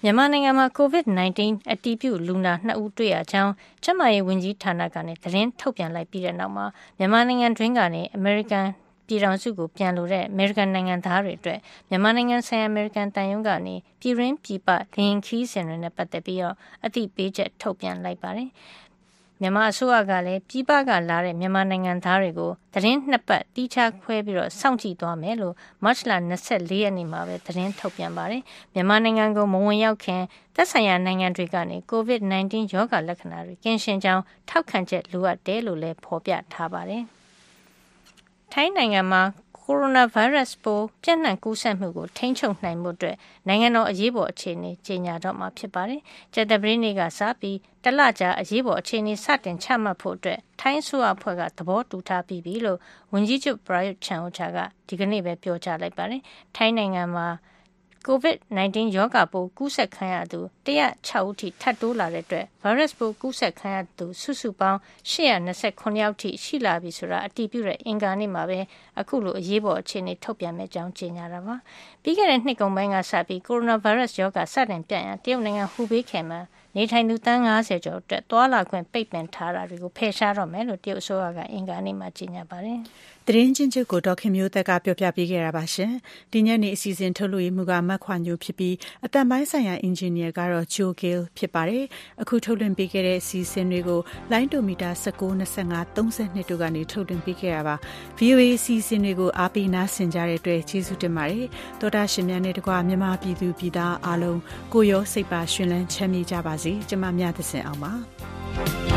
မြန်မာနိုင်ငံမှာ COVID-19 အတည်ပြုလူနာ၂ဦးတွေ့ရကြောင်းကျန်းမာရေးဝန်ကြီးဌာနကနေသတင်းထုတ်ပြန်လိုက်ပြီးတဲ့နောက်မှာမြန်မာနိုင်ငံတွင်းကနေအမေရိကန်ပြည်ထောင်စုကိုပြန်လိုတဲ့အမေရိကန်နိုင်ငံသားတွေအတွက်မြန်မာနိုင်ငံဆိုင်ရာအမေရိကန်တန်ယုံကနေပြည်ရင်းပြည်ပလင်ခီးစဉ်တွေနဲ့ပတ်သက်ပြီးတော့အသိပေးချက်ထုတ်ပြန်လိုက်ပါတယ်။ မြန်မာအစိုးရကလည်းပြည်ပကလာတဲ့မြန်မာနိုင်ငံသားတွေကိုသတင်းနှစ်ပတ်တီးခြားခွဲပြီးတော့စောင့်ကြည့်သွားမယ်လို့မတ်လ24ရက်နေ့မှာပဲသတင်းထုတ်ပြန်ပါတယ်မြန်မာနိုင်ငံကိုမဝင်ရောက်ခင်သက်ဆိုင်ရာနိုင်ငံတွေကနေ COVID-19 ရောဂါလက္ခဏာတွေကင်းရှင်းကြောင်းထောက်ခံချက်လိုအပ်တယ်လို့လည်းဖော်ပြထားပါတယ်ထိုင်းနိုင်ငံမှာ ကိုရိုနာဗိုင်းရပ်စ်ပိုးပြန့်နှံ့ကူးစက်မှုကိုထိန်းချုပ်နိုင်မှုအတွက်နိုင်ငံတော်အရေးပေါ်အခြေအနေကြေညာတော့မှာဖြစ်ပါတယ်။ကြာသပတေးနေ့ကစပြီးတလကြာအရေးပေါ်အခြေအနေစတင်ချမှတ်ဖို့အတွက်ထိုင်းအစိုးရအဖွဲ့ကသဘောတူထားပြီးပြီလို့ဝန်ကြီးချုပ်ပရာယုတ်ချန်အိုချာကဒီကနေ့ပဲပြောကြားလိုက်ပါတယ်။ထိုင်းနိုင်ငံမှာ COVID-19 ရောဂါပိုးကူးစက်ခံရသူ106ဦးထိထပ်တိုးလာတဲ့အတွက် ဗိုင်းရပ်စ်ပိုးကူးစက်ခံရသူစုစုပေါင်း829ယောက်ထိရှိလာပြီဆိုတာအတည်ပြုတဲ့အင်္ဂါနေ့မှာပဲအခုလိုအရေးပေါ်အခြေအနေထုတ်ပြန်မဲ့ကြောင်းကြေညာတာပါ။ပြီးခဲ့တဲ့နှစ်ကုန်ပိုင်းကစပြီးကိုရိုနာဗိုင်းရပ်စ်ရောဂါစတင်ပြန့်ရန်တရုတ်နိုင်ငံဟူဘေးခယ်မှာနေထိုင်သူတန်း90ကျော်အတွက်သွာလာခွင့်ပိတ်ပင်ထားတာတွေကိုဖယ်ရှားတော့မယ်လို့တရုတ်အစိုးရကအင်္ဂါနေ့မှာကြေညာပါတယ်။ သတင်းချင်းချုပ်ကိုဒေါခင်မျိုးသက်ကပြောပြပေးခဲ့တာပါရှင်။ဒီညနေအစီအစဉ်ထုတ်လွှင့်မှုကမတ်ခွာညိုဖြစ်ပြီးအတန်ပိုင်းဆိုင်ရာအင်ဂျင်နီယာကတော့ဂျိုဂီလ်ဖြစ်ပါတယ်။အခုထုတ်လွှင့်ပေးခဲ့တဲ့အစီအစဉ်တွေကိုလိုင်းတိုမီတာ19 25 32တို့ကနေထုတ်လွှင့်ပေးခဲ့တာပါ။ VOA အစီအစဉ်တွေကိုအားပေးနားဆင်ကြတဲ့အတွက်ကျေးဇူးတင်ပါတယ်။သောတာရှင်များနဲ့တကွာမြန်မာပြည်သူပြည်သားအားလုံးကိုရောစိတ်ပါရှင်လန်းချမ်းမြေ့ကြပါစေ။ကျွန်မမြတ်သစင်အောင်ပါ။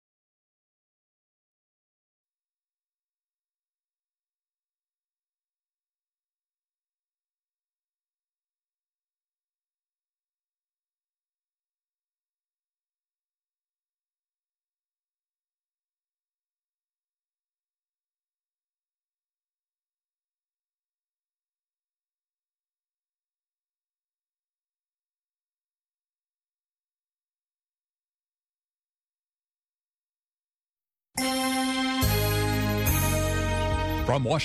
From Washington.